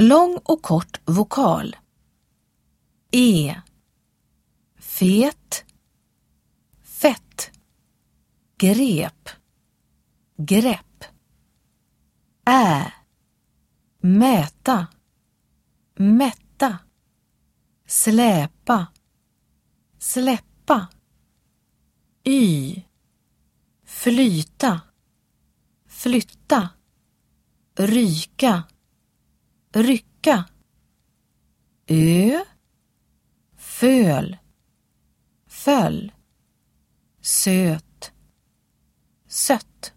Lång och kort vokal. E. Fet. Fett. Grep. Grepp. Ä. Mäta. Mätta. Släpa. Släppa. Y. Flyta. Flytta. Ryka. Rycka. Ö. Föl. Föll. Söt. Sött.